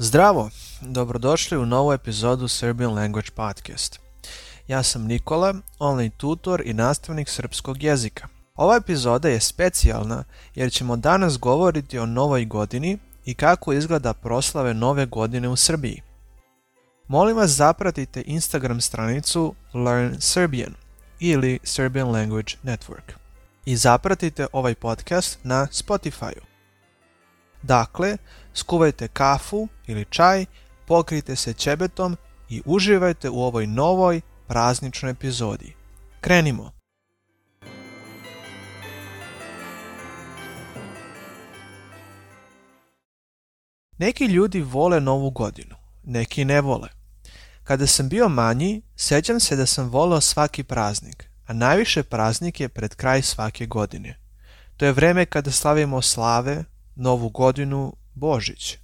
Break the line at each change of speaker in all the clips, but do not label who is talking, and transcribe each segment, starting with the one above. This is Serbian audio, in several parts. Zdravo, dobrodošli u novu epizodu Serbian Language Podcast. Ja sam Nikola, online tutor i nastavnik srpskog jezika. Ova epizoda je specijalna jer ćemo danas govoriti o novoj godini i kako izgleda proslave nove godine u Srbiji. Molim vas zapratite Instagram stranicu Learn Serbian ili Serbian Language Network i zapratite ovaj podcast na spotify Dakle, skuvajte kafu ili čaj, pokrijte se ćebetom i uživajte u ovoj novoj prazničnoj epizodi. Krenimo! Neki ljudi vole novu godinu, neki ne vole. Kada sam bio manji, sjećam se da sam volio svaki praznik, a najviše praznik je pred kraj svake godine. To je vreme kada slavimo slave, novu godinu, Božić.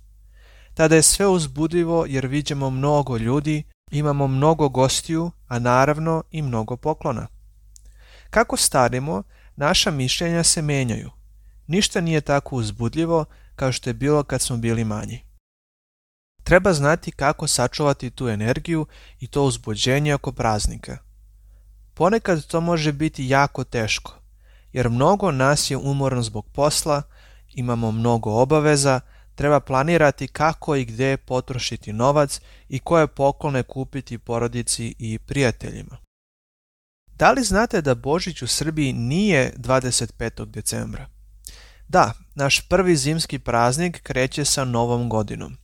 Tada je sve uzbudljivo jer viđamo mnogo ljudi, imamo mnogo gostiju, a naravno i mnogo poklona. Kako starimo, naša mišljenja se menjaju. Ništa nije tako uzbudljivo kao što je bilo kad smo bili manji. Treba znati kako sačuvati tu energiju i to uzbuđenje oko praznika. Ponekad to može biti jako teško, jer mnogo nas je umorno zbog posla, imamo mnogo obaveza, treba planirati kako i gdje potrošiti novac i koje poklone kupiti porodici i prijateljima. Da li znate da Božić u Srbiji nije 25. decembra? Da, naš prvi zimski praznik kreće sa novom godinom.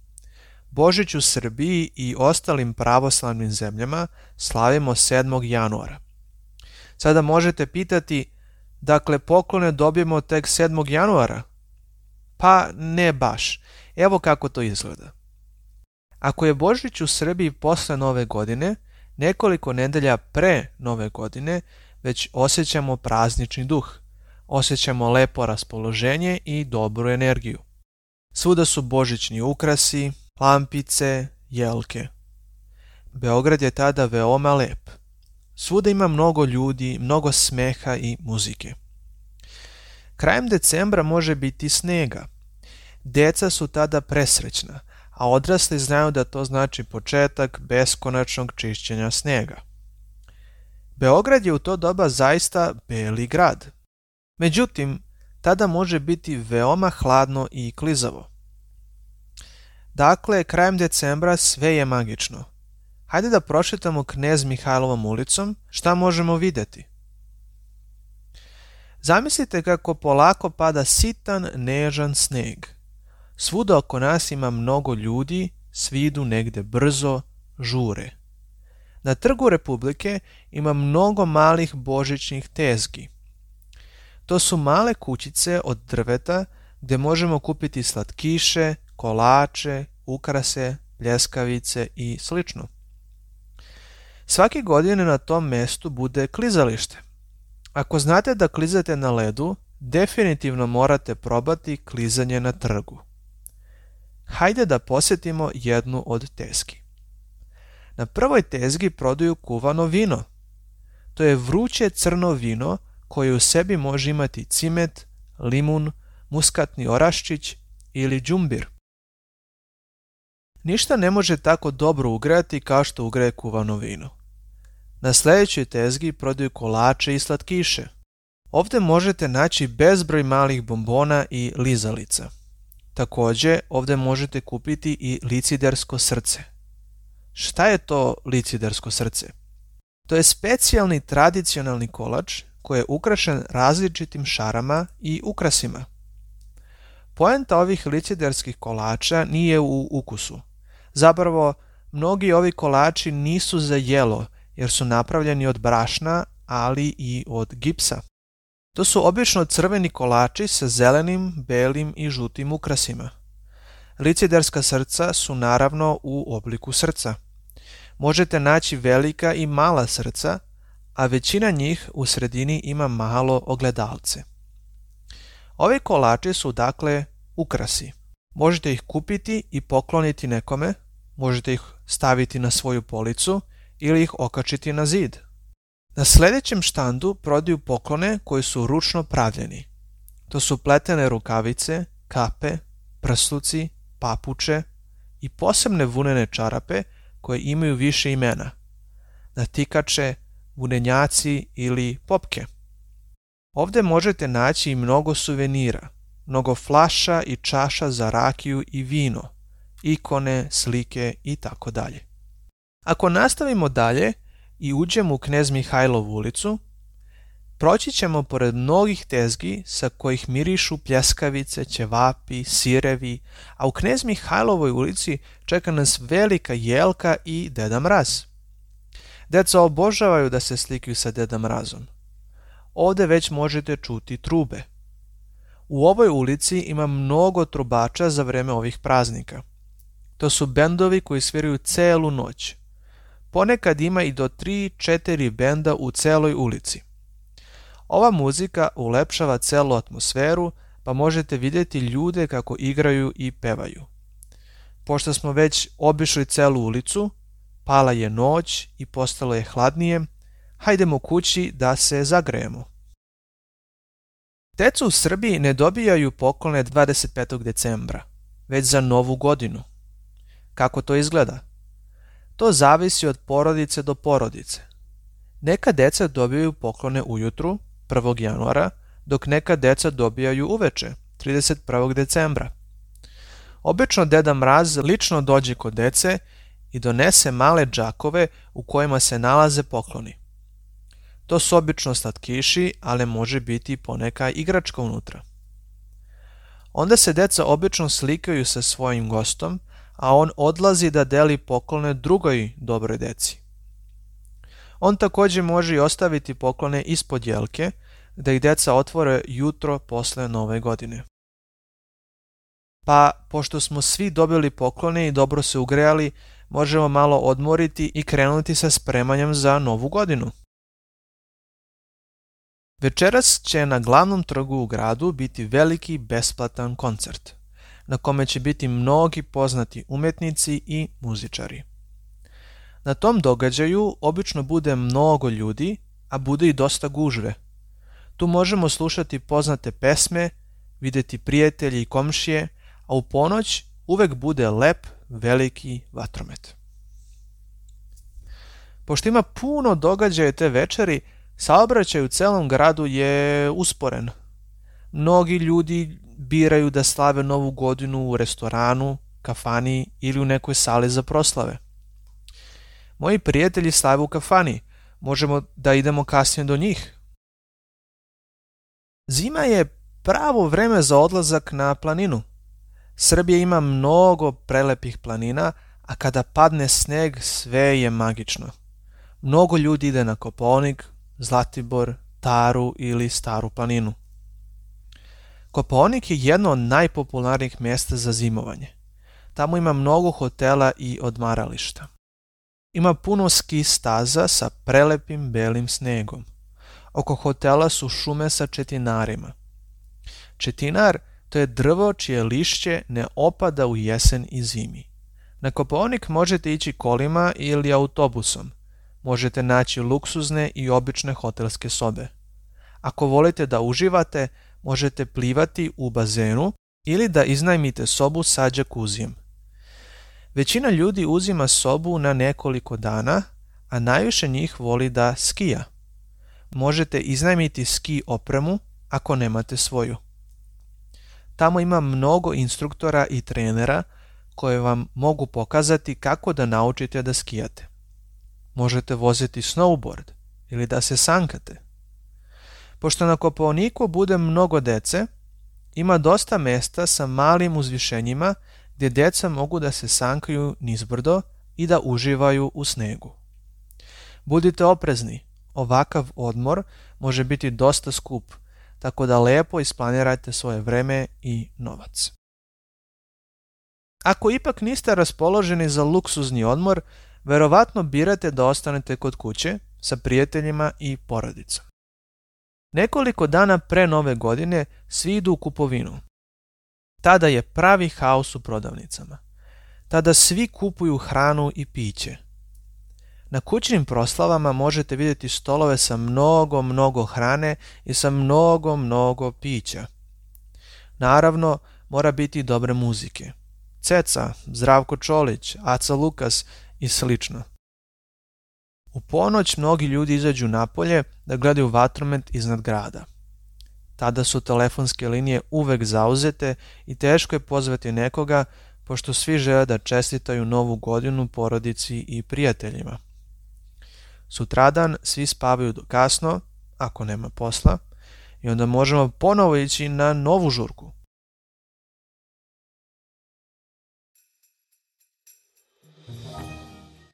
Božić u Srbiji i ostalim pravoslavnim zemljama slavimo 7. januara. Sada možete pitati, dakle poklone dobijemo tek 7. januara, pa ne baš. Evo kako to izgleda. Ako je Božić u Srbiji posle nove godine, nekoliko nedelja pre nove godine već osjećamo praznični duh. Osjećamo lepo raspoloženje i dobru energiju. Svuda su božićni ukrasi, lampice, jelke. Beograd je tada veoma lep. Svuda ima mnogo ljudi, mnogo smeha i muzike. Krajem decembra može biti snega. Deca su tada presrećna, a odrasli znaju da to znači početak beskonačnog čišćenja snega. Beograd je u to doba zaista beli grad. Međutim, tada može biti veoma hladno i klizavo. Dakle, krajem decembra sve je magično. Hajde da prošetamo knez Mihajlovom ulicom, šta možemo vidjeti? Zamislite kako polako pada sitan, nežan sneg. Svuda oko nas ima mnogo ljudi, svi idu negde brzo, žure. Na trgu Republike ima mnogo malih božićnih tezgi. To su male kućice od drveta gdje možemo kupiti slatkiše, kolače, ukrase, ljeskavice i slično. Svake godine na tom mestu bude klizalište. Ako znate da klizate na ledu, definitivno morate probati klizanje na trgu. Hajde da posjetimo jednu od tezgi. Na prvoj tezgi prodaju kuvano vino. To je vruće crno vino koje u sebi može imati cimet, limun, muskatni oraščić ili džumbir. Ništa ne može tako dobro ugrati kao što ugreje kuvano vino. Na sljedećoj tezgi prodaju kolače i slatkiše. Ovdje možete naći bezbroj malih bombona i lizalica. Također, ovdje možete kupiti i licidersko srce. Šta je to licidersko srce? To je specijalni tradicionalni kolač koji je ukrašen različitim šarama i ukrasima. Poenta ovih liciderskih kolača nije u ukusu. Zapravo, mnogi ovi kolači nisu za jelo, jer su napravljeni od brašna, ali i od gipsa. To su obično crveni kolači sa zelenim, belim i žutim ukrasima. Liciderska srca su naravno u obliku srca. Možete naći velika i mala srca, a većina njih u sredini ima malo ogledalce. Ove kolače su dakle ukrasi. Možete ih kupiti i pokloniti nekome, možete ih staviti na svoju policu ili ih okačiti na zid. Na sljedećem štandu prodaju poklone koji su ručno pravljeni. To su pletene rukavice, kape, prsluci, papuče i posebne vunene čarape koje imaju više imena. Natikače, vunenjaci ili popke. Ovdje možete naći i mnogo suvenira, mnogo flaša i čaša za rakiju i vino, ikone, slike i tako dalje. Ako nastavimo dalje i uđemo u Knez Mihajlov ulicu, proći ćemo pored mnogih tezgi sa kojih mirišu pljeskavice, ćevapi, sirevi, a u Knez Mihajlovoj ulici čeka nas velika jelka i Deda Mraz. Deca obožavaju da se slikaju sa Deda Mrazom. Ovde već možete čuti trube. U ovoj ulici ima mnogo trubača za vreme ovih praznika. To su bendovi koji sviraju celu noć. Ponekad ima i do 3-4 benda u celoj ulici. Ova muzika ulepšava celu atmosferu, pa možete vidjeti ljude kako igraju i pevaju. Pošto smo već obišli celu ulicu, pala je noć i postalo je hladnije, hajdemo kući da se zagrejemo. Decu u Srbiji ne dobijaju poklone 25. decembra, već za novu godinu. Kako to izgleda? To zavisi od porodice do porodice. Neka deca dobijaju poklone ujutru, 1. januara, dok neka deca dobijaju uveče, 31. decembra. Obično Deda Mraz lično dođe kod dece i donese male džakove u kojima se nalaze pokloni. To su obično slatkiši, ali može biti poneka igračka unutra. Onda se deca obično slikaju sa svojim gostom, a on odlazi da deli poklone drugoj dobroj deci. On također može i ostaviti poklone ispod jelke, da ih deca otvore jutro posle nove godine. Pa, pošto smo svi dobili poklone i dobro se ugrejali, možemo malo odmoriti i krenuti sa spremanjem za novu godinu. Večeras će na glavnom trgu u gradu biti veliki besplatan koncert na kome će biti mnogi poznati umjetnici i muzičari. Na tom događaju obično bude mnogo ljudi, a bude i dosta gužve. Tu možemo slušati poznate pesme, vidjeti prijatelje i komšije, a u ponoć uvek bude lep, veliki vatromet. Pošto ima puno događaja te večeri, saobraćaj u celom gradu je usporen. Mnogi ljudi biraju da slave novu godinu u restoranu, kafani ili u nekoj sali za proslave. Moji prijatelji slave u kafani, možemo da idemo kasnije do njih. Zima je pravo vreme za odlazak na planinu. Srbija ima mnogo prelepih planina, a kada padne sneg sve je magično. Mnogo ljudi ide na Koponik, Zlatibor, Taru ili Staru planinu. Kopaonik je jedno od najpopularnijih mjesta za zimovanje. Tamo ima mnogo hotela i odmarališta. Ima puno ski staza sa prelepim belim snegom. Oko hotela su šume sa četinarima. Četinar to je drvo čije lišće ne opada u jesen i zimi. Na Kopaonik možete ići kolima ili autobusom. Možete naći luksuzne i obične hotelske sobe. Ako volite da uživate, možete plivati u bazenu ili da iznajmite sobu sa džakuzijem. Većina ljudi uzima sobu na nekoliko dana, a najviše njih voli da skija. Možete iznajmiti ski opremu ako nemate svoju. Tamo ima mnogo instruktora i trenera koje vam mogu pokazati kako da naučite da skijate. Možete voziti snowboard ili da se sankate. Pošto na kopovniku bude mnogo dece, ima dosta mesta sa malim uzvišenjima gdje deca mogu da se sankaju nizbrdo i da uživaju u snegu. Budite oprezni, ovakav odmor može biti dosta skup, tako da lepo isplanirajte svoje vreme i novac. Ako ipak niste raspoloženi za luksuzni odmor, verovatno birate da ostanete kod kuće sa prijateljima i porodicom. Nekoliko dana pre nove godine svi idu u kupovinu. Tada je pravi haos u prodavnicama. Tada svi kupuju hranu i piće. Na kućnim proslavama možete vidjeti stolove sa mnogo, mnogo hrane i sa mnogo, mnogo pića. Naravno, mora biti i dobre muzike. Ceca, Zdravko Čolić, Aca Lukas i slično. U ponoć mnogi ljudi izađu napolje da gledaju vatromet iznad grada. Tada su telefonske linije uvek zauzete i teško je pozvati nekoga pošto svi žele da čestitaju novu godinu porodici i prijateljima. Sutradan svi spavaju do kasno, ako nema posla, i onda možemo ponovo ići na novu žurku.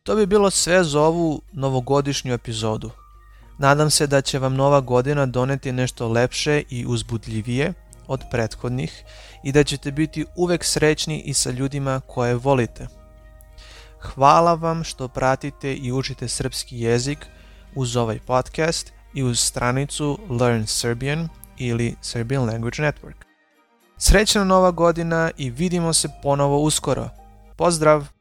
To bi bilo sve za ovu novogodišnju epizodu. Nadam se da će vam nova godina doneti nešto lepše i uzbudljivije od prethodnih i da ćete biti uvek srećni i sa ljudima koje volite. Hvala vam što pratite i učite srpski jezik uz ovaj podcast i uz stranicu Learn Serbian ili Serbian Language Network. Srećna nova godina i vidimo se ponovo uskoro. Pozdrav!